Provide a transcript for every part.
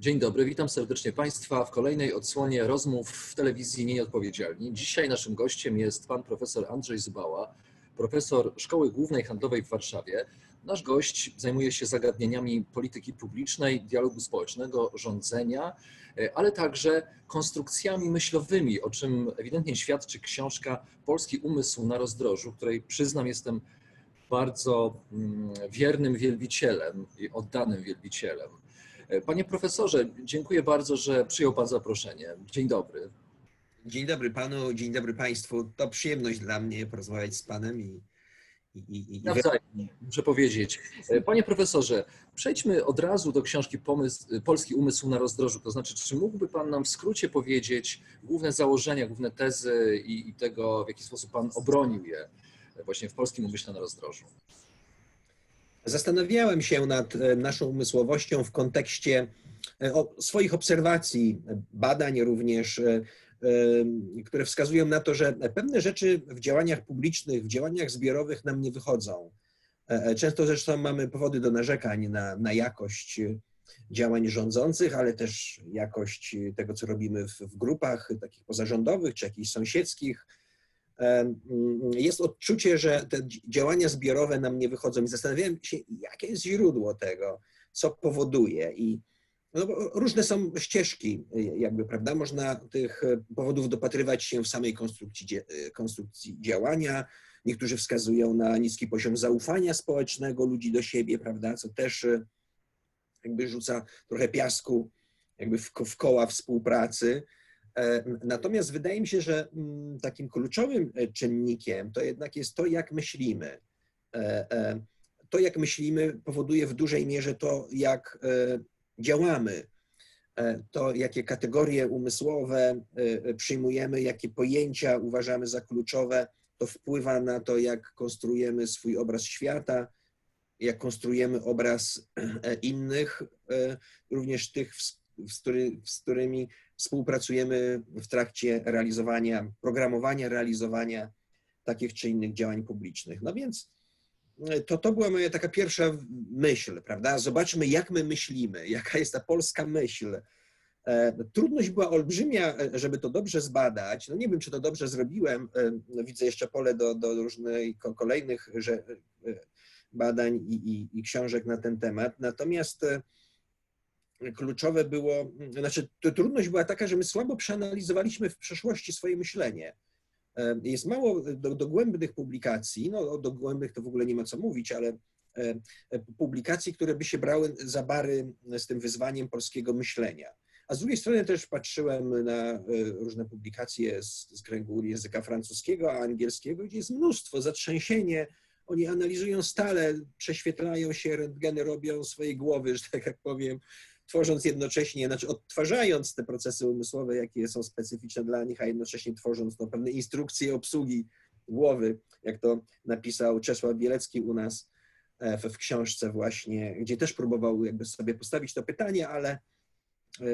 Dzień dobry, witam serdecznie Państwa w kolejnej odsłonie rozmów w telewizji Nieodpowiedzialni. Dzisiaj naszym gościem jest pan profesor Andrzej Zubała, profesor Szkoły Głównej Handlowej w Warszawie. Nasz gość zajmuje się zagadnieniami polityki publicznej, dialogu społecznego, rządzenia, ale także konstrukcjami myślowymi, o czym ewidentnie świadczy książka Polski Umysł na rozdrożu, której przyznam jestem bardzo mm, wiernym wielbicielem i oddanym wielbicielem. Panie profesorze, dziękuję bardzo, że przyjął pan zaproszenie. Dzień dobry. Dzień dobry panu, dzień dobry państwu. To przyjemność dla mnie porozmawiać z panem i. i, i. Nawzajem, muszę powiedzieć. Panie profesorze, przejdźmy od razu do książki Pomysł, Polski Umysł na rozdrożu. To znaczy, czy mógłby pan nam w skrócie powiedzieć główne założenia, główne tezy i, i tego, w jaki sposób pan obronił je właśnie w Polskim Umyśle na rozdrożu? Zastanawiałem się nad e, naszą umysłowością w kontekście e, swoich obserwacji, badań również, e, które wskazują na to, że pewne rzeczy w działaniach publicznych, w działaniach zbiorowych nam nie wychodzą. Często zresztą mamy powody do narzekań na, na jakość działań rządzących, ale też jakość tego, co robimy w, w grupach takich pozarządowych czy jakichś sąsiedzkich jest odczucie, że te działania zbiorowe nam nie wychodzą i zastanawiałem się, jakie jest źródło tego, co powoduje i no, różne są ścieżki, jakby, prawda? Można tych powodów dopatrywać się w samej konstrukcji, konstrukcji działania. Niektórzy wskazują na niski poziom zaufania społecznego ludzi do siebie, prawda? Co też jakby rzuca trochę piasku jakby w, w koła współpracy. E, natomiast wydaje mi się, że mm, takim kluczowym e, czynnikiem to jednak jest to, jak myślimy. E, to, jak myślimy, powoduje w dużej mierze to, jak działamy, to, jakie kategorie umysłowe przyjmujemy, jakie pojęcia uważamy za kluczowe, to wpływa na to, jak konstruujemy swój obraz świata, jak konstruujemy obraz innych, również tych, z, który, z którymi współpracujemy w trakcie realizowania, programowania, realizowania takich czy innych działań publicznych. No więc e, to, to była moja taka pierwsza myśl, prawda? Zobaczmy, jak my myślimy, jaka jest ta polska myśl. E, trudność była olbrzymia, e, żeby to dobrze zbadać. No nie wiem, czy to dobrze zrobiłem. Widzę jeszcze pole do, do różnych kolejnych badań i, i, i książek na ten temat. Natomiast kluczowe było, znaczy to trudność była taka, że my słabo przeanalizowaliśmy w przeszłości swoje myślenie. E, jest mało dogłębnych publikacji, no o dogłębnych to w ogóle nie ma co mówić, ale e, e, publikacji, które by się brały za bary z tym wyzwaniem polskiego myślenia. A z drugiej strony też patrzyłem na różne publikacje z, z kręgu języka francuskiego, a angielskiego, gdzie jest mnóstwo, zatrzęsienie. Oni analizują stale, prześwietlają się, rentgeny robią swojej głowy, że tak jak powiem, tworząc jednocześnie, znaczy odtwarzając te procesy umysłowe, jakie są specyficzne dla nich, a jednocześnie tworząc no, pewne instrukcje obsługi głowy, jak to napisał Czesław Bielecki u nas e, w, w książce właśnie, gdzie też próbował jakby sobie postawić to pytanie, ale e,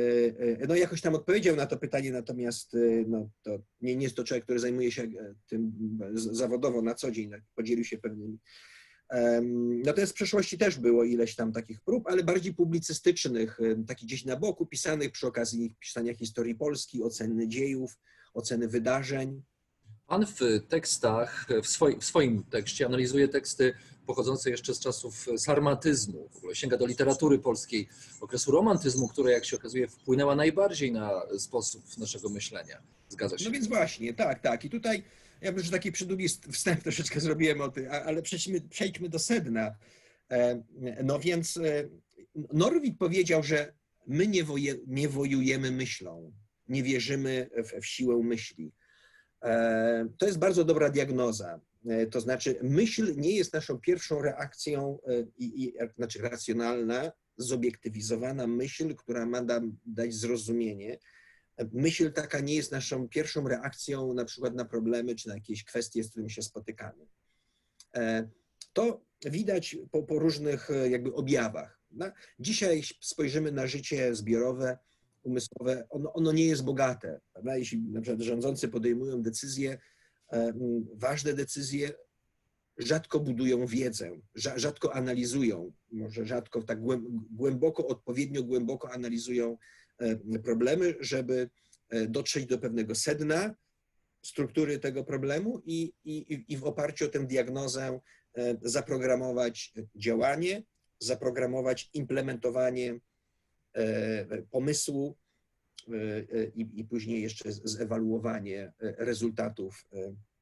e, no jakoś tam odpowiedział na to pytanie, natomiast no, to nie, nie jest to człowiek, który zajmuje się tym zawodowo na co dzień, podzielił się pewnymi Natomiast w przeszłości też było ileś tam takich prób, ale bardziej publicystycznych, takich gdzieś na boku, pisanych przy okazji pisania historii Polski, oceny dziejów, oceny wydarzeń. Pan w tekstach, w swoim, w swoim tekście analizuje teksty pochodzące jeszcze z czasów sarmatyzmu, w ogóle sięga do literatury polskiej, okresu romantyzmu, która jak się okazuje wpłynęła najbardziej na sposób naszego myślenia. Zgadza się? No więc właśnie, tak, tak. I tutaj ja już taki przydługi wstęp troszeczkę zrobiłem o tym, ale przejdźmy, przejdźmy do sedna. E, no więc e, Norwid powiedział, że my nie, woje, nie wojujemy myślą, nie wierzymy w, w siłę myśli. E, to jest bardzo dobra diagnoza. To znaczy, myśl nie jest naszą pierwszą reakcją, i, i, znaczy racjonalna, zobiektywizowana myśl, która ma nam dać zrozumienie. Myśl taka nie jest naszą pierwszą reakcją na przykład na problemy czy na jakieś kwestie, z którymi się spotykamy. To widać po, po różnych jakby objawach. Dzisiaj spojrzymy na życie zbiorowe, umysłowe, ono, ono nie jest bogate. Prawda? Jeśli na przykład rządzący podejmują decyzje, ważne decyzje, rzadko budują wiedzę, rzadko analizują, może rzadko tak głęboko, odpowiednio głęboko analizują problemy, żeby dotrzeć do pewnego sedna struktury tego problemu i, i, i w oparciu o tę diagnozę zaprogramować działanie, zaprogramować implementowanie pomysłu i, i później jeszcze zewaluowanie rezultatów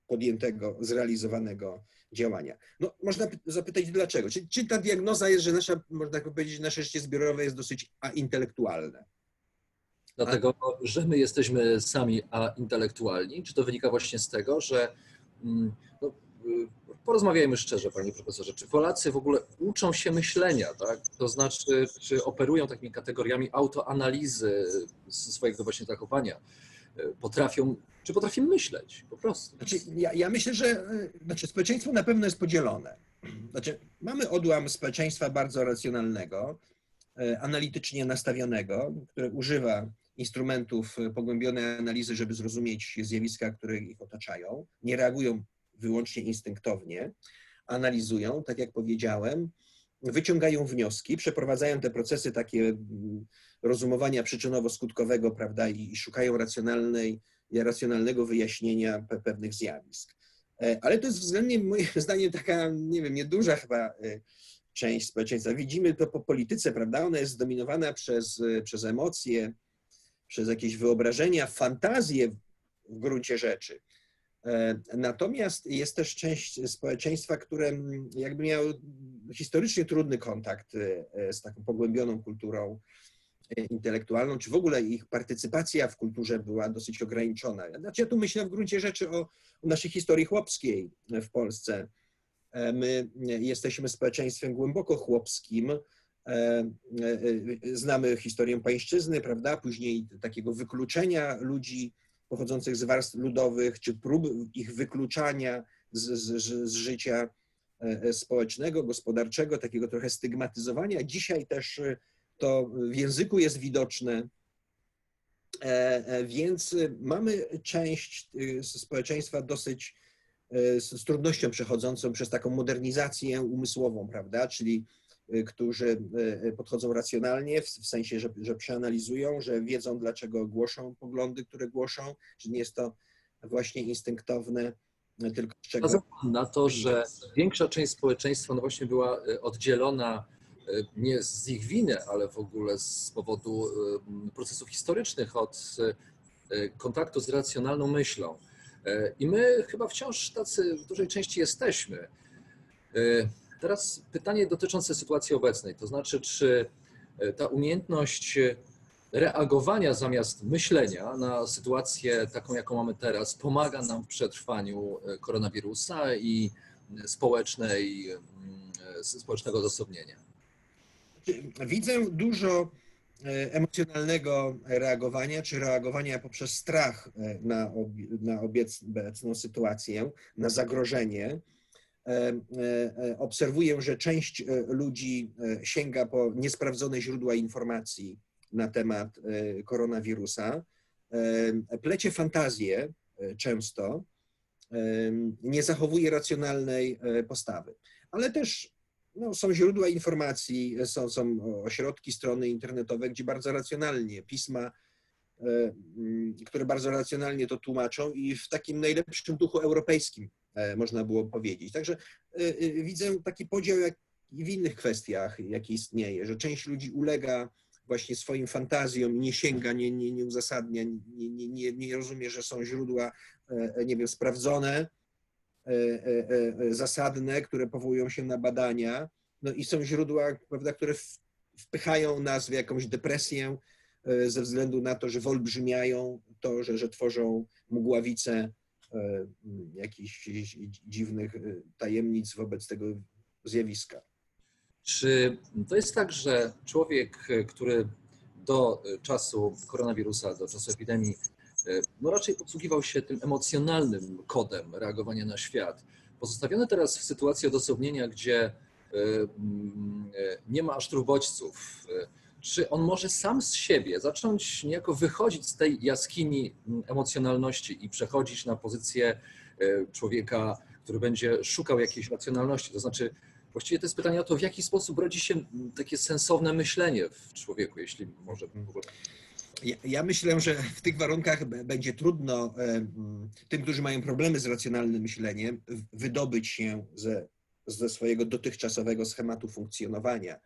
podjętego, zrealizowanego działania. No, można zapytać dlaczego. Czy, czy ta diagnoza jest, że nasza, można powiedzieć, nasze życie zbiorowe jest dosyć intelektualne? Dlatego, że my jesteśmy sami intelektualni? Czy to wynika właśnie z tego, że mm, no, porozmawiajmy szczerze, panie profesorze, czy Polacy w ogóle uczą się myślenia, tak? To znaczy, czy operują takimi kategoriami autoanalizy swojego właśnie zachowania? Potrafią, czy potrafimy myśleć po prostu? Znaczy, ja, ja myślę, że znaczy, społeczeństwo na pewno jest podzielone. Znaczy, mamy odłam społeczeństwa bardzo racjonalnego, analitycznie nastawionego, które używa instrumentów pogłębionej analizy, żeby zrozumieć zjawiska, które ich otaczają. Nie reagują wyłącznie instynktownie, analizują, tak jak powiedziałem, wyciągają wnioski, przeprowadzają te procesy takie mm, rozumowania przyczynowo-skutkowego, prawda, i szukają racjonalnej, racjonalnego wyjaśnienia pewnych zjawisk. E, ale to jest względnie, moim zdaniem, taka, nie wiem, nieduża chyba e, część społeczeństwa. Widzimy to po polityce, prawda? Ona jest zdominowana przez, e, przez emocje, przez jakieś wyobrażenia, fantazje w gruncie rzeczy. E, natomiast jest też część społeczeństwa, które mm, jakby miało historycznie trudny kontakt e, z taką pogłębioną kulturą e, intelektualną, czy w ogóle ich partycypacja w kulturze była dosyć ograniczona. Znaczy ja tu myślę w gruncie rzeczy o, o naszej historii chłopskiej w Polsce. My jesteśmy społeczeństwem głęboko chłopskim, znamy historię pańszczyzny, prawda, później takiego wykluczenia ludzi pochodzących z warstw ludowych, czy prób ich wykluczania z, z, z życia e, społecznego, gospodarczego, takiego trochę stygmatyzowania. Dzisiaj też e, to w języku jest widoczne, e, więc mamy część społeczeństwa dosyć z trudnością przechodzącą przez taką modernizację umysłową, prawda? Czyli którzy y, podchodzą racjonalnie, w sensie, że, że przeanalizują, że wiedzą, dlaczego głoszą poglądy, które głoszą, że nie jest to właśnie instynktowne, y, tylko z czego... Na to, że większa część społeczeństwa no właśnie była oddzielona nie z ich winy, ale w ogóle z powodu procesów historycznych od kontaktu z racjonalną myślą. I my chyba wciąż tacy w dużej części jesteśmy. Teraz pytanie dotyczące sytuacji obecnej, to znaczy, czy e, ta umiejętność reagowania zamiast myślenia na sytuację taką, jaką mamy teraz, pomaga nam w przetrwaniu e, koronawirusa i społecznej, mm, społecznego odosobnienia? Widzę dużo e, emocjonalnego reagowania, czy reagowania poprzez strach na, na obecną sytuację, na zagrożenie E, e, obserwuję, że część e, ludzi sięga po niesprawdzone źródła informacji na temat koronawirusa, plecie fantazję często, nie zachowuje racjonalnej postawy. Ale też no, są źródła informacji, są, są ośrodki, strony internetowe, gdzie bardzo racjonalnie pisma, które bardzo racjonalnie to tłumaczą i w takim najlepszym duchu europejskim E, można było powiedzieć. Także e, e, widzę taki podział jak i w innych kwestiach, jaki istnieje, że część ludzi ulega właśnie swoim fantazjom, nie sięga, nie, nie, nie uzasadnia, nie, nie, nie, nie rozumie, że są źródła, nie wiem, sprawdzone, zasadne, które powołują się na badania, no i są źródła, prawda, które wpychają nas w jakąś depresję ze względu na to, że wyolbrzymiają to, że, że tworzą mgławice jakichś dziwnych tajemnic wobec tego zjawiska. Czy to jest tak, że człowiek, który do czasu koronawirusa, do czasu epidemii, no raczej posługiwał się tym emocjonalnym kodem reagowania na świat, pozostawiony teraz w sytuacji odosobnienia, gdzie nie ma aż bodźców, czy on może sam z siebie zacząć niejako wychodzić z tej jaskini emocjonalności i przechodzić na pozycję e, człowieka, który będzie szukał jakiejś racjonalności? To znaczy, właściwie to jest pytanie o to, w jaki sposób rodzi się takie sensowne myślenie w człowieku, jeśli może. Ja, ja, myślę, że w tych warunkach będzie trudno e, tym, którzy mają problemy z racjonalnym myśleniem, wydobyć się ze, ze swojego dotychczasowego schematu funkcjonowania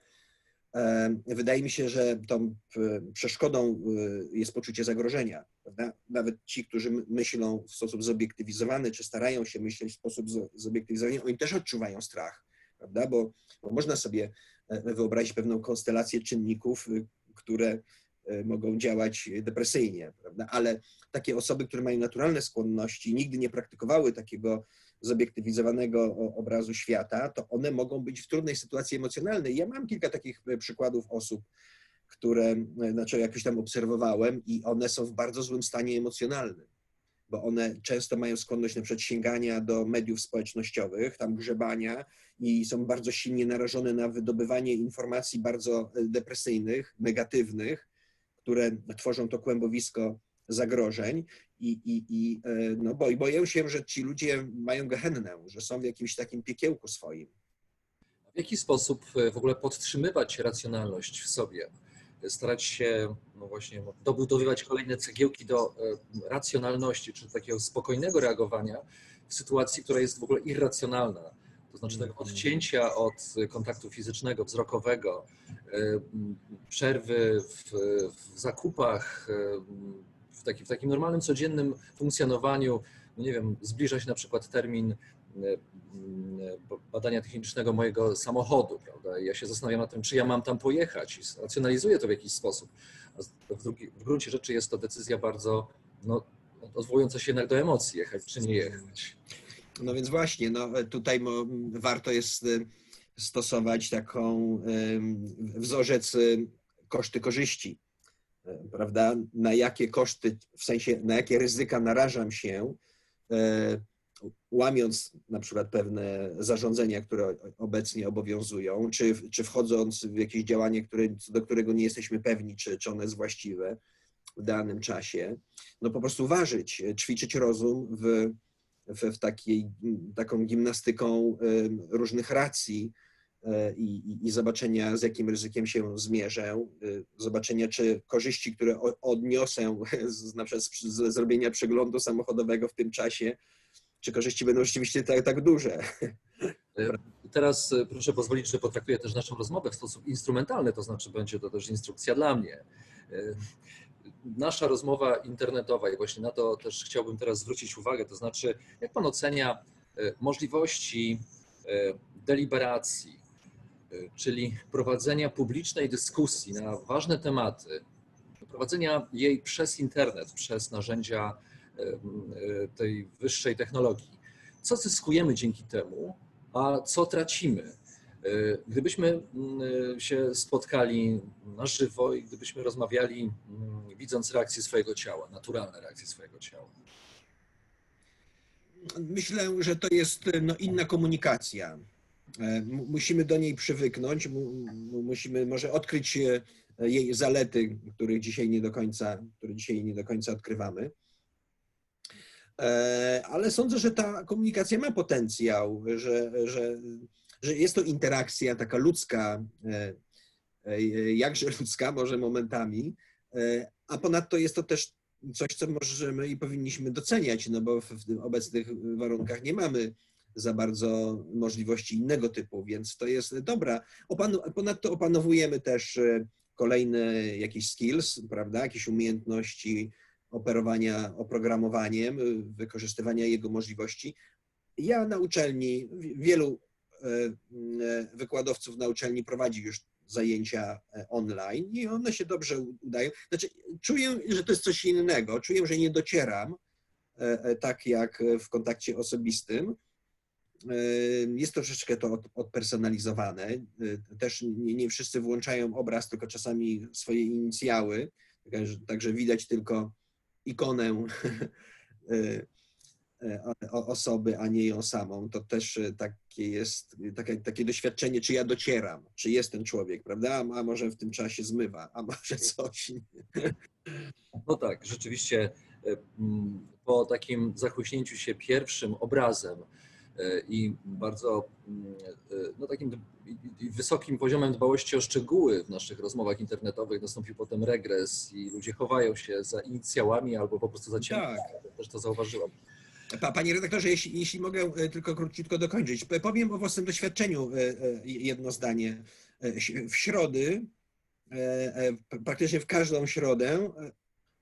Wydaje mi się, że tą przeszkodą y, jest poczucie zagrożenia. Prawda? Nawet ci, którzy myślą w sposób zobiektywizowany, czy starają się myśleć w sposób zobiektywizowany, oni też odczuwają strach, prawda? Bo, bo można sobie e, wyobrazić pewną konstelację czynników, które e, mogą działać depresyjnie, prawda? Ale takie osoby, które mają naturalne skłonności, nigdy nie praktykowały takiego zobiektywizowanego obrazu świata, to one mogą być w trudnej sytuacji emocjonalnej. Ja mam kilka takich e, przykładów osób, które e, znaczy jakoś tam obserwowałem i one są w bardzo złym stanie emocjonalnym, bo one często mają skłonność na przykład sięgania do mediów społecznościowych, tam grzebania i są bardzo silnie narażone na wydobywanie informacji bardzo e, depresyjnych, negatywnych, które tworzą to kłębowisko zagrożeń i, i, i e, no, bo, boję się, że ci ludzie mają gehennę, że są w jakimś takim piekiełku swoim. W jaki sposób e, w ogóle podtrzymywać racjonalność w sobie? Starać się no właśnie dobudowywać kolejne cegiełki do e, racjonalności, czy takiego spokojnego reagowania w sytuacji, która jest w ogóle irracjonalna. To znaczy tego mhm. odcięcia od kontaktu fizycznego, wzrokowego, przerwy w, w zakupach, taki, w takim normalnym, codziennym funkcjonowaniu, no nie wiem, zbliża się na przykład termin e, e, badania technicznego mojego samochodu, prawda? ja się zastanawiam nad tym, czy ja mam tam pojechać i racjonalizuję to w jakiś sposób. W, drugi, w gruncie rzeczy jest to decyzja bardzo no, odwołująca się jednak do emocji, jechać czy nie jechać. No więc właśnie, no tutaj warto jest e, stosować taką wzorzec koszty korzyści prawda, na jakie koszty, w sensie na jakie ryzyka narażam się, e, łamiąc na przykład pewne zarządzenia, które obecnie obowiązują, czy, czy wchodząc w jakieś działanie, które, do którego nie jesteśmy pewni, czy, czy one jest właściwe w danym czasie, no po prostu ważyć, ćwiczyć rozum w, w, w takiej, taką gimnastyką różnych racji, E, i, i, zobaczenia, z jakim ryzykiem się zmierzę, e, zobaczenia, czy korzyści, które odniosę z, na przykład z zrobienia przeglądu samochodowego w tym czasie, czy korzyści będą rzeczywiście tak, tak duże. E, teraz proszę pozwolić, że potraktuję też naszą rozmowę w sposób instrumentalny, to znaczy będzie to też instrukcja dla mnie. Nasza rozmowa internetowa i właśnie na to też chciałbym teraz zwrócić uwagę, to znaczy jak Pan ocenia możliwości deliberacji, czyli prowadzenia publicznej dyskusji na ważne tematy, prowadzenia jej przez internet, przez narzędzia tej wyższej technologii. Co zyskujemy dzięki temu, a co tracimy? Gdybyśmy się spotkali na żywo i gdybyśmy rozmawiali, widząc reakcję swojego ciała, naturalne reakcje swojego ciała. Myślę, że to jest no, inna komunikacja. E, musimy do niej przywyknąć, musimy może odkryć e, jej zalety, których dzisiaj nie do końca, które dzisiaj nie do końca odkrywamy. E, ale sądzę, że ta komunikacja ma potencjał, że, że, że jest to interakcja taka ludzka, jakże ludzka, może momentami, a ponadto jest to też coś, co możemy i powinniśmy doceniać, no bo w obecnych warunkach nie mamy za bardzo możliwości innego typu, więc to jest dobra. Ponadto opanowujemy też e, kolejne jakieś skills, prawda, jakieś umiejętności operowania oprogramowaniem, e, wykorzystywania jego możliwości. Ja na uczelni, wielu e, wykładowców na uczelni prowadzi już zajęcia online i one się dobrze udają. Znaczy, czuję, że to jest coś innego, czuję, że nie docieram tak jak w kontakcie osobistym. Jest troszeczkę to odpersonalizowane. Też nie, wszyscy włączają obraz, tylko czasami swoje inicjały, także widać tylko ikonę osoby, a nie ją samą. To też takie jest takie, takie doświadczenie, czy ja docieram, czy jest ten człowiek, prawda? A może w tym czasie zmywa, a może coś. No tak, rzeczywiście po takim zachłyśnięciu się pierwszym obrazem i bardzo e, no, takim wysokim poziomem dbałości o szczegóły w naszych rozmowach internetowych nastąpił potem regres i ludzie chowają się za inicjałami albo po prostu za ciemnym. Tak. Też to zauważyłam. Panie redaktorze, jeśli, jeśli mogę e, tylko króciutko dokończyć. Powiem o własnym doświadczeniu jedno zdanie. W środy, praktycznie w każdą środę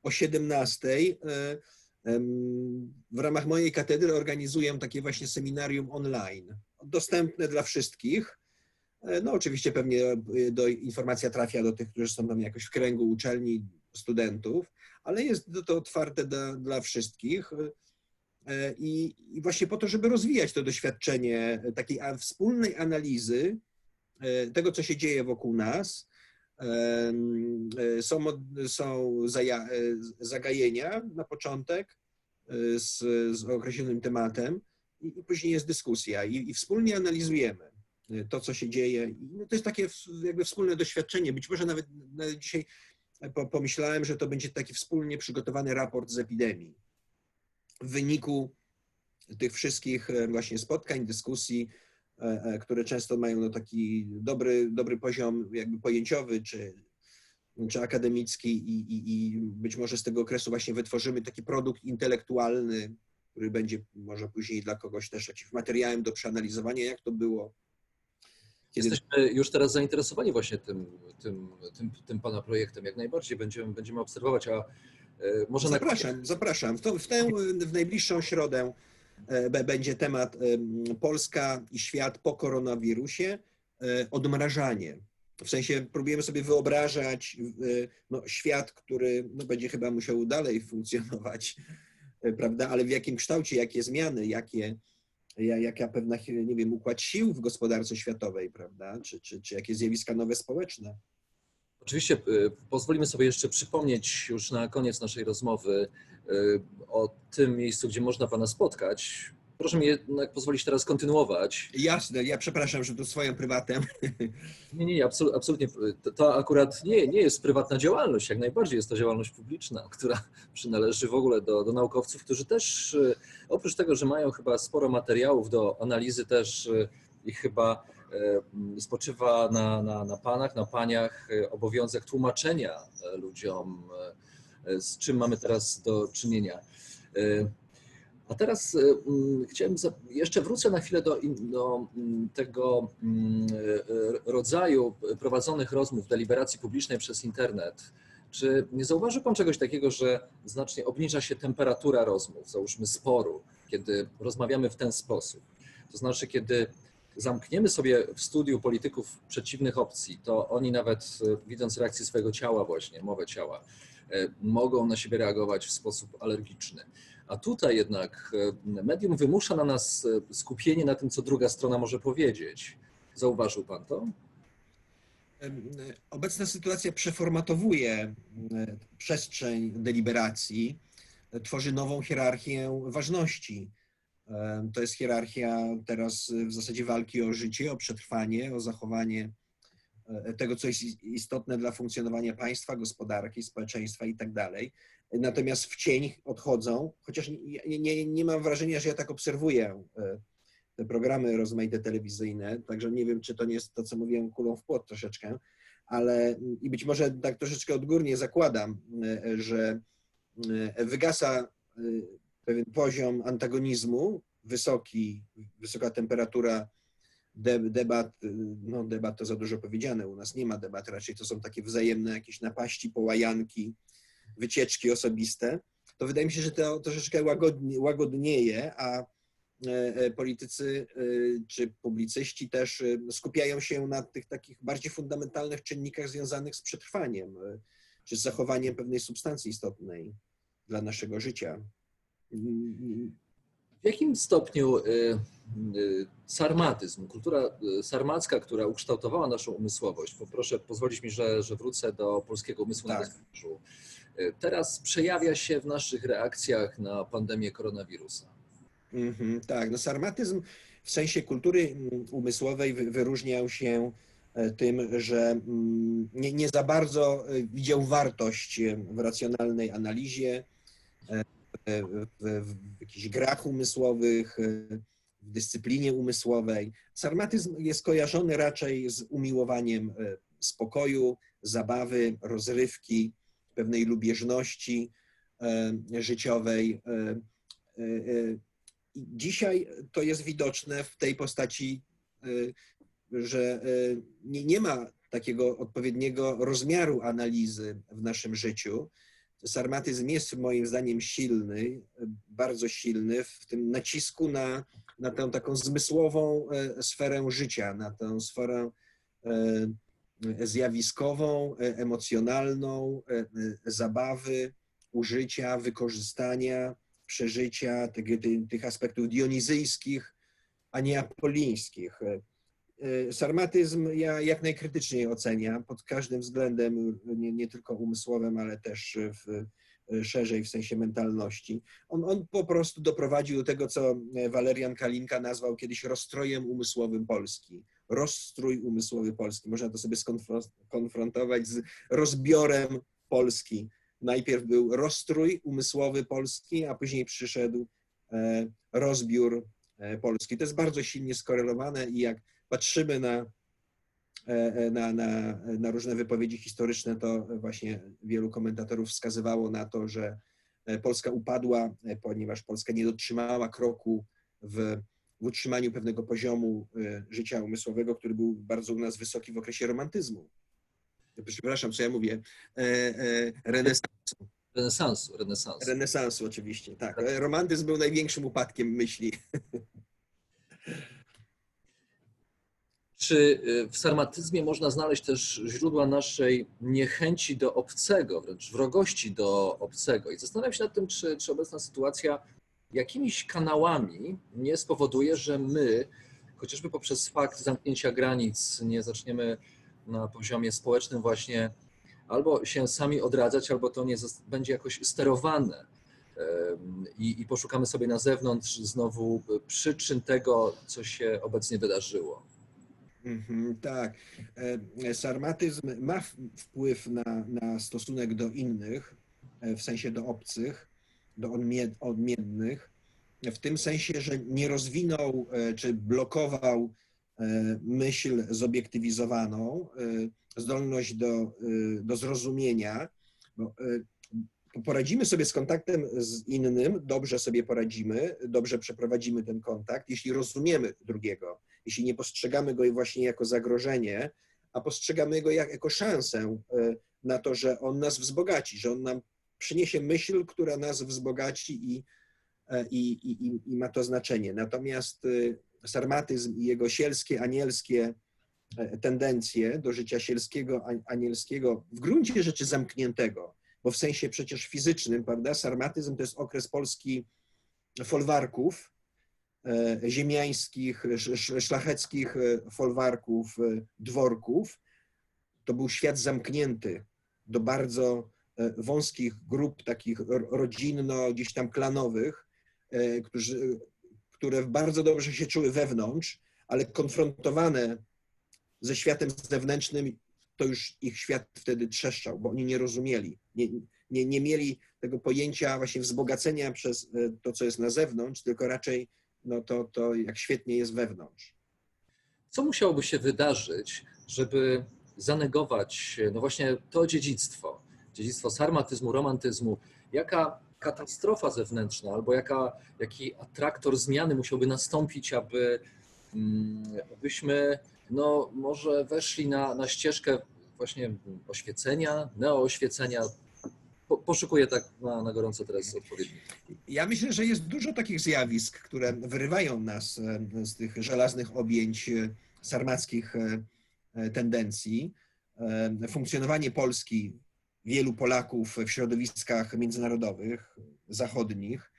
o 17 w ramach mojej katedry organizuję takie właśnie seminarium online, dostępne dla wszystkich. E, no oczywiście pewnie e, do, informacja trafia do tych, którzy są tam jakoś w kręgu uczelni, studentów, ale jest to otwarte dla, dla wszystkich. E, I, I, właśnie po to, żeby rozwijać to doświadczenie takiej wspólnej analizy tego, co się dzieje wokół nas. Są, są zagajenia na początek, z, z określonym tematem i, i później jest dyskusja i, i, wspólnie analizujemy to, co się dzieje. No to jest takie jakby wspólne doświadczenie. Być może nawet, nawet dzisiaj pomyślałem, że to będzie taki wspólnie przygotowany raport z epidemii. W wyniku tych wszystkich e, właśnie spotkań, dyskusji, e, e, które często mają no taki dobry, dobry poziom jakby pojęciowy czy czy akademicki i, i, i być może z tego okresu właśnie wytworzymy taki produkt intelektualny, który będzie może później dla kogoś też jakimś materiałem do przeanalizowania, jak to było. Kiedy... Jesteśmy już teraz zainteresowani właśnie tym, tym, tym, tym Pana projektem. Jak najbardziej będziemy, będziemy obserwować, a e, może... Zapraszam, na... zapraszam. W, to, w, tę, w najbliższą środę e, będzie temat Polska i świat po koronawirusie, e, odmrażanie. W sensie próbujemy sobie wyobrażać no, świat, który no, będzie chyba musiał dalej funkcjonować, prawda? Ale w jakim kształcie, jakie zmiany, jakie, jaka pewna, nie wiem, układ sił w gospodarce światowej, prawda? Czy, czy, czy jakie zjawiska nowe społeczne. Oczywiście y, pozwolimy sobie jeszcze przypomnieć już na koniec naszej rozmowy o tym miejscu, gdzie można Pana spotkać. Proszę mi jednak pozwolić teraz kontynuować. Jasne, ja przepraszam, że to swoją prywatem. Nie, nie, absolutnie. To akurat nie, nie jest prywatna działalność, jak najbardziej jest to działalność publiczna, która przynależy w ogóle do, do naukowców, którzy też e, oprócz tego, że mają chyba sporo materiałów do analizy, też e, ich chyba e, spoczywa na, na, na panach, na paniach obowiązek tłumaczenia ludziom, z czym mamy teraz do czynienia. A teraz chciałem, jeszcze wrócę na chwilę do, do tego rodzaju prowadzonych rozmów, deliberacji publicznej przez internet. Czy nie zauważył Pan czegoś takiego, że znacznie obniża się temperatura rozmów, załóżmy sporu, kiedy rozmawiamy w ten sposób? To znaczy, kiedy zamkniemy sobie w studiu polityków przeciwnych opcji, to oni nawet y, widząc reakcję swojego ciała właśnie, mowę ciała, mogą na siebie reagować w sposób alergiczny. A tutaj jednak e, medium wymusza na nas e, skupienie na tym, co druga strona może powiedzieć. Zauważył Pan to? Obecna sytuacja przeformatowuje e, przestrzeń deliberacji, tworzy nową hierarchię ważności. To jest hierarchia teraz w zasadzie walki o życie, o przetrwanie, o zachowanie tego, co jest istotne dla funkcjonowania państwa, gospodarki, społeczeństwa itd. Tak natomiast w cień odchodzą, chociaż nie, nie, nie mam wrażenia, że ja tak obserwuję e, te programy rozmaite telewizyjne, także nie wiem, czy to nie jest to, co mówiłem, kulą w płot troszeczkę, ale i być może tak troszeczkę odgórnie zakładam, e, że e, wygasa pewien poziom antagonizmu, wysoki, wysoka temperatura debat, no debat to za dużo powiedziane, u nas nie ma debat, raczej to są takie wzajemne jakieś napaści, połajanki, wycieczki osobiste, to wydaje mi się, że to troszeczkę łagodnie, łagodnieje, a e, e, politycy e, czy publicyści też skupiają się na tych takich bardziej fundamentalnych czynnikach związanych z przetrwaniem czy z zachowaniem pewnej substancji istotnej dla naszego życia. W jakim stopniu sarmatyzm, kultura sarmacka, która ukształtowała naszą umysłowość, poproszę pozwolić mi, że, że wrócę do polskiego umysłu tak. na teraz przejawia się w naszych reakcjach na pandemię koronawirusa? Mm -hmm, tak, no sarmatyzm w sensie kultury umysłowej wyróżniał się e, tym, że nie, nie za bardzo e, widział wartość w racjonalnej analizie, e, w, w, w jakichś grach umysłowych, w dyscyplinie umysłowej. Sarmatyzm jest kojarzony raczej z umiłowaniem spokoju, zabawy, rozrywki, pewnej lubieżności życiowej. Dzisiaj to jest widoczne w tej postaci, że nie, nie ma takiego odpowiedniego rozmiaru analizy w naszym życiu. Sarmatyzm jest moim zdaniem silny, bardzo silny w tym nacisku na, na tę taką zmysłową e, sferę życia, na tę sferę e, zjawiskową, e, emocjonalną, zabawy, użycia, wykorzystania, przeżycia tych, tych aspektów dionizyjskich, a nie apolińskich. Sarmatyzm ja jak najkrytyczniej oceniam pod każdym względem, nie, nie tylko umysłowym, ale też w, szerzej w sensie mentalności. On, on po prostu doprowadził do tego, co Walerian Kalinka nazwał kiedyś rozstrojem umysłowym Polski. Rozstrój umysłowy Polski. Można to sobie skonfrontować z rozbiorem Polski. Najpierw był rozstrój umysłowy Polski, a później przyszedł e, rozbiór e, Polski. To jest bardzo silnie skorelowane i jak patrzymy na, e, na, na, na różne wypowiedzi historyczne, to właśnie wielu komentatorów wskazywało na to, że Polska upadła, ponieważ Polska nie dotrzymała kroku w, w utrzymaniu pewnego poziomu życia umysłowego, który był bardzo u nas wysoki w okresie romantyzmu. Przepraszam, co ja mówię, renesansu. Renesansu, renesansu. Renesansu oczywiście, tak. Romantyzm był największym upadkiem myśli. Czy y, w sarmatyzmie można znaleźć też źródła naszej niechęci do obcego, wręcz wrogości do obcego? I zastanawiam się nad tym, czy, czy obecna sytuacja jakimiś kanałami nie spowoduje, że my, chociażby poprzez fakt zamknięcia granic, nie zaczniemy na poziomie społecznym właśnie albo się sami odradzać, albo to nie będzie jakoś sterowane. I, I poszukamy sobie na zewnątrz znowu przyczyn tego, co się obecnie wydarzyło. Mhm, tak. E, sarmatyzm ma wpływ na, na stosunek do innych, e, w sensie do obcych, do odmiennych, w tym sensie, że nie rozwinął e, czy blokował myśl zobiektywizowaną, zdolność do, do zrozumienia. Bo poradzimy sobie z kontaktem z innym, dobrze sobie poradzimy, dobrze przeprowadzimy ten kontakt, jeśli rozumiemy drugiego jeśli nie postrzegamy go właśnie jako zagrożenie, a postrzegamy go jak, jako szansę e, na to, że on nas wzbogaci, że on nam przyniesie myśl, która nas wzbogaci i, e, i, i, i ma to znaczenie. Natomiast e, sarmatyzm i jego sielskie, anielskie tendencje do życia sielskiego, anielskiego, w gruncie rzeczy zamkniętego, bo w sensie przecież fizycznym, prawda, sarmatyzm to jest okres Polski folwarków, ziemiańskich, szlacheckich e, folwarków, e, dworków, to był świat zamknięty do bardzo wąskich grup takich rodzinno, gdzieś tam klanowych, którzy, które bardzo dobrze się czuły wewnątrz, ale konfrontowane ze światem zewnętrznym, to już ich świat wtedy trzeszczał, bo oni nie rozumieli, nie, nie, nie mieli tego pojęcia właśnie wzbogacenia przez to, co jest na zewnątrz, tylko raczej no to, to jak świetnie jest wewnątrz. Co musiałoby się wydarzyć, żeby zanegować no właśnie to dziedzictwo, dziedzictwo sarmatyzmu, romantyzmu? Jaka katastrofa zewnętrzna albo jaka, jaki atraktor zmiany musiałby nastąpić, aby, mm, abyśmy no, może weszli na, na ścieżkę właśnie oświecenia, neooświecenia, po, poszukuję tak na, na gorąco teraz odpowiedzi. Ja myślę, że jest dużo takich zjawisk, które wyrywają nas e, z tych żelaznych objęć e, sarmackich e, tendencji. Funkcjonowanie Polski, wielu Polaków w środowiskach międzynarodowych, zachodnich,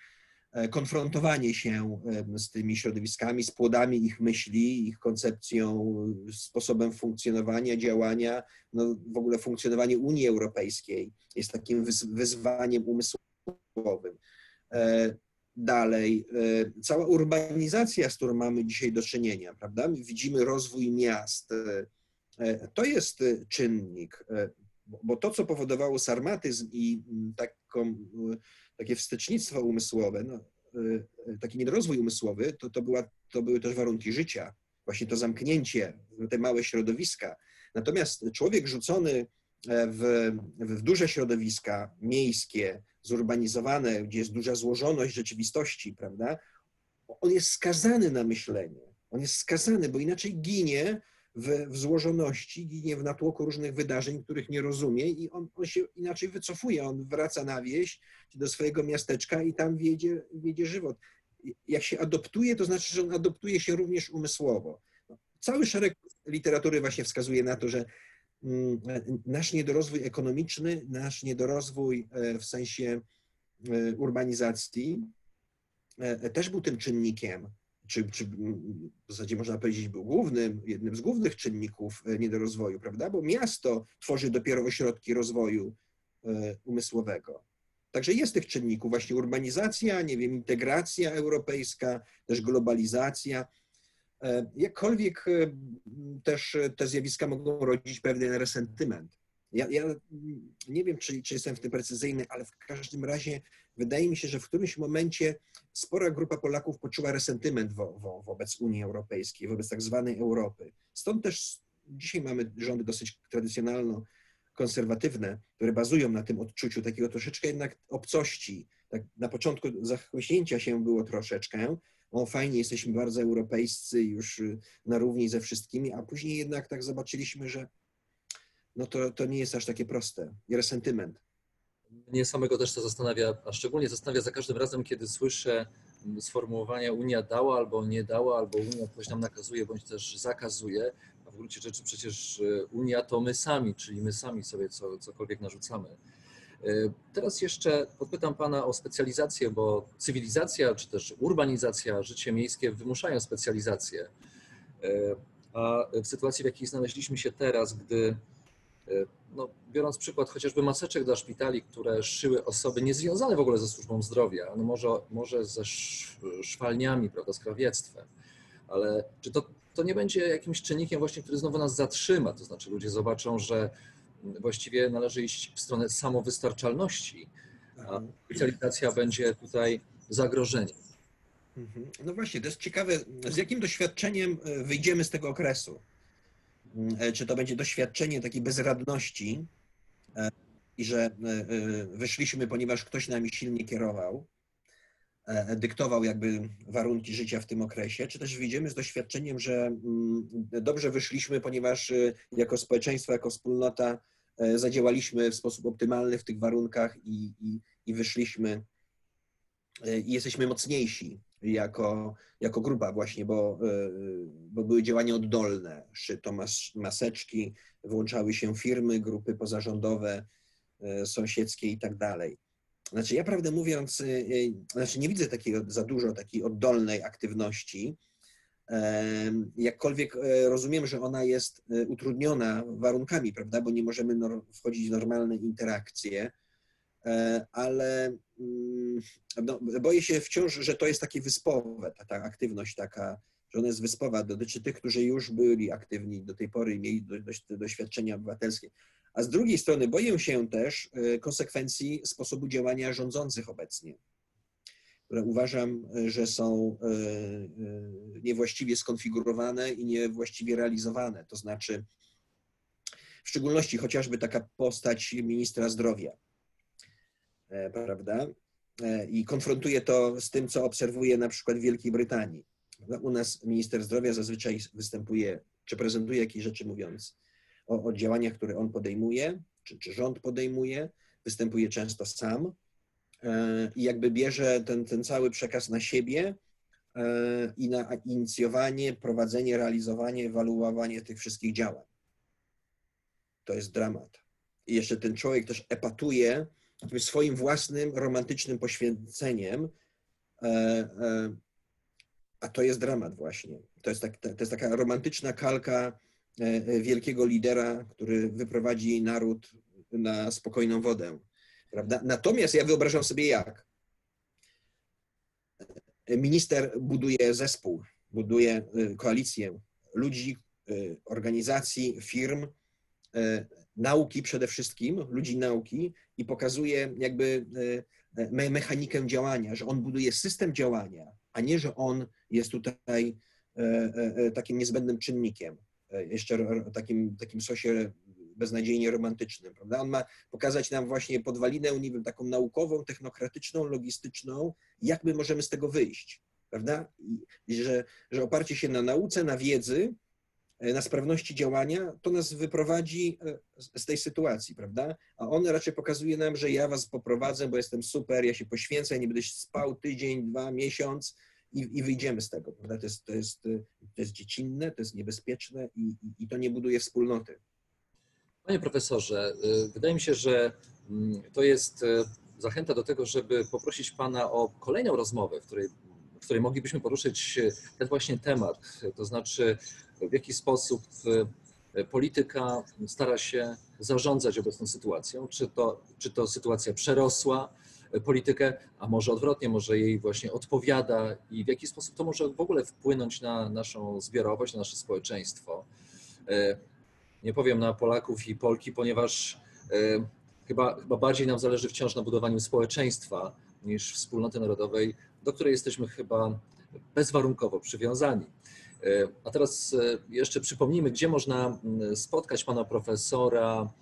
konfrontowanie się z tymi środowiskami, z płodami ich myśli, ich koncepcją, sposobem funkcjonowania, działania, no w ogóle funkcjonowanie Unii Europejskiej jest takim wyzwaniem umysłowym. Dalej, cała urbanizacja, z którą mamy dzisiaj do czynienia, prawda? Widzimy rozwój miast. To jest czynnik, bo to, co powodowało sarmatyzm i taką takie wstecznictwo umysłowe, no, y, taki niedorozwój umysłowy, to, to, była, to były też warunki życia, właśnie to zamknięcie, te małe środowiska. Natomiast człowiek rzucony e, w, w duże środowiska miejskie, zurbanizowane, gdzie jest duża złożoność rzeczywistości, prawda, on jest skazany na myślenie. On jest skazany, bo inaczej ginie w, w złożoności, ginie w natłoku różnych wydarzeń, których nie rozumie i on, on się inaczej wycofuje. On wraca na wieś, czy do swojego miasteczka i tam wiedzie, wiedzie żywot. Jak się adoptuje, to znaczy, że on adoptuje się również umysłowo. Cały szereg literatury właśnie wskazuje na to, że mm, nasz niedorozwój ekonomiczny, nasz niedorozwój e, w sensie e, urbanizacji e, też był tym czynnikiem, czy, czy w zasadzie można powiedzieć był głównym, jednym z głównych czynników e, niedorozwoju, prawda? Bo miasto tworzy dopiero ośrodki rozwoju e, umysłowego. Także jest tych czynników, właśnie urbanizacja, nie wiem, integracja europejska, też globalizacja. E, jakkolwiek też te zjawiska mogą rodzić pewien resentyment. Ja, ja nie wiem, czy, czy jestem w tym precyzyjny, ale w każdym razie wydaje mi się, że w którymś momencie spora grupa Polaków poczuła resentyment wo, wo, wobec Unii Europejskiej, wobec tak zwanej Europy. Stąd też dzisiaj mamy rządy dosyć tradycjonalno konserwatywne, które bazują na tym odczuciu takiego troszeczkę jednak obcości. Tak na początku zachłyśnięcia się było troszeczkę, o fajnie, jesteśmy bardzo europejscy, już na równi ze wszystkimi, a później jednak tak zobaczyliśmy, że no to, to nie jest aż takie proste. I resentyment. Mnie samego też to zastanawia, a szczególnie zastanawia za każdym razem, kiedy słyszę sformułowania Unia dała albo nie dała, albo Unia coś nam nakazuje, bądź też zakazuje. A w gruncie rzeczy przecież e, Unia to my sami, czyli my sami sobie co, cokolwiek narzucamy. E, teraz jeszcze podpytam Pana o specjalizację, bo cywilizacja czy też urbanizacja, życie miejskie wymuszają specjalizację. E, a w sytuacji, w jakiej znaleźliśmy się teraz, gdy no, biorąc przykład chociażby maseczek dla szpitali, które szyły osoby niezwiązane w ogóle ze służbą zdrowia, no może, może ze szwalniami, prawda, z krawiectwem, ale czy to, to nie będzie jakimś czynnikiem właśnie, który znowu nas zatrzyma, to znaczy ludzie zobaczą, że właściwie należy iść w stronę samowystarczalności, a specjalizacja będzie tutaj zagrożeniem. Mhm. No właśnie, to jest ciekawe, z jakim doświadczeniem e, wyjdziemy z tego okresu. E, czy to będzie doświadczenie takiej bezradności e, i że e, wyszliśmy, ponieważ ktoś nami silnie kierował, dyktował jakby warunki życia w tym okresie, czy też wyjdziemy z doświadczeniem, że mm, dobrze wyszliśmy, ponieważ jako społeczeństwo, jako wspólnota zadziałaliśmy w sposób optymalny w tych warunkach i, i, i wyszliśmy i jesteśmy mocniejsi jako, jako grupa właśnie, bo, e, bo były działania oddolne. Szyto mas, maseczki, włączały się firmy, grupy pozarządowe, e, sąsiedzkie i tak dalej. Znaczy ja prawdę mówiąc, e, znaczy nie widzę takiego za dużo takiej oddolnej aktywności, jakkolwiek rozumiem, że ona jest utrudniona warunkami, prawda, bo nie możemy wchodzić w normalne interakcje, ale Mm, no, boję się wciąż, że to jest takie wyspowe, ta, ta aktywność taka, że ona jest wyspowa, dotyczy tych, którzy już byli aktywni do tej pory i mieli do, do, doświadczenia obywatelskie. A z drugiej strony boję się też e, konsekwencji sposobu działania rządzących obecnie, które uważam, e, że są e, niewłaściwie skonfigurowane i niewłaściwie realizowane. To znaczy, w szczególności chociażby taka postać ministra zdrowia E, prawda? E, I konfrontuje to z tym, co obserwuje na przykład w Wielkiej Brytanii. U nas minister zdrowia zazwyczaj występuje, czy prezentuje jakieś rzeczy mówiąc o, o działaniach, które on podejmuje, czy, czy rząd podejmuje, występuje często sam e, i jakby bierze ten, ten cały przekaz na siebie i na inicjowanie, prowadzenie, realizowanie, ewaluowanie tych wszystkich działań. To jest dramat. I jeszcze ten człowiek też epatuje swoim własnym romantycznym poświęceniem E, e, a to jest dramat właśnie. To jest, tak, to jest taka romantyczna kalka e, wielkiego lidera, który wyprowadzi naród na spokojną wodę. Prawda? Natomiast ja wyobrażam sobie jak. Minister buduje zespół, buduje koalicję ludzi, organizacji, firm, nauki przede wszystkim, ludzi nauki i pokazuje jakby me mechanikę działania, że on buduje system działania, a nie, że on jest tutaj takim niezbędnym czynnikiem, jeszcze takim, takim sosie beznadziejnie romantycznym, prawda? On ma pokazać nam właśnie podwalinę, nie wiem, taką naukową, technokratyczną, logistyczną, jak my możemy z tego wyjść, prawda? I że, że oparcie się na nauce, na wiedzy, na sprawności działania, to nas wyprowadzi z tej sytuacji, prawda? A on raczej pokazuje nam, że ja was poprowadzę, bo jestem super, ja się poświęcę, nie będę spał tydzień, dwa, miesiąc i, i wyjdziemy z tego, prawda? To jest, to, jest, to jest dziecinne, to jest niebezpieczne i, i, i to nie buduje wspólnoty. Panie profesorze, wydaje mi się, że to jest zachęta do tego, żeby poprosić Pana o kolejną rozmowę, w której, w której moglibyśmy poruszyć ten właśnie temat, to znaczy w jaki sposób polityka stara się zarządzać obecną sytuacją, czy to, czy to sytuacja przerosła politykę, a może odwrotnie, może jej właśnie odpowiada i w jaki sposób to może w ogóle wpłynąć na naszą zbiorowość, na nasze społeczeństwo nie powiem na Polaków i Polki, ponieważ e, chyba, chyba bardziej nam zależy wciąż na budowaniu społeczeństwa niż wspólnoty narodowej, do której jesteśmy chyba bezwarunkowo przywiązani. E, a teraz e, jeszcze przypomnijmy, gdzie można spotkać pana profesora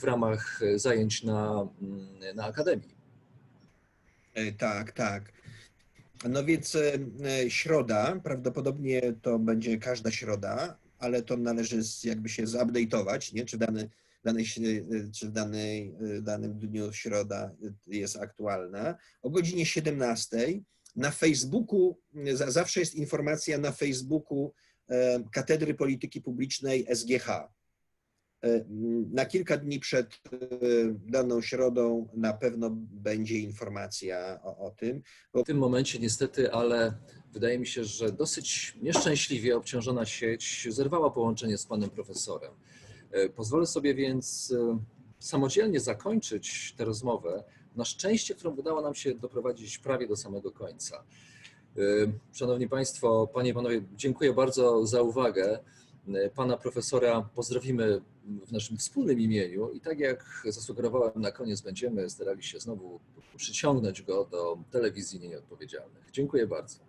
w ramach zajęć na, na Akademii. Tak, tak. No więc środa, prawdopodobnie to będzie każda środa, ale to należy jakby się zupdate'ować, nie? czy, dany, dany, czy w danej, danym dniu środa jest aktualna. O godzinie 17 na Facebooku, zawsze jest informacja na Facebooku e, Katedry Polityki Publicznej SGH. E, na kilka dni przed e, daną środą na pewno będzie informacja o, o tym. Bo... W tym momencie niestety, ale wydaje mi się, że dosyć nieszczęśliwie obciążona sieć zerwała połączenie z panem profesorem. Pozwolę sobie więc samodzielnie zakończyć tę rozmowę, na szczęście, którą udało nam się doprowadzić prawie do samego końca. Szanowni Państwo, Panie i Panowie, dziękuję bardzo za uwagę. Pana profesora pozdrowimy w naszym wspólnym imieniu i tak jak zasugerowałem, na koniec będziemy starali się znowu przyciągnąć go do telewizji nieodpowiedzialnych. Dziękuję bardzo.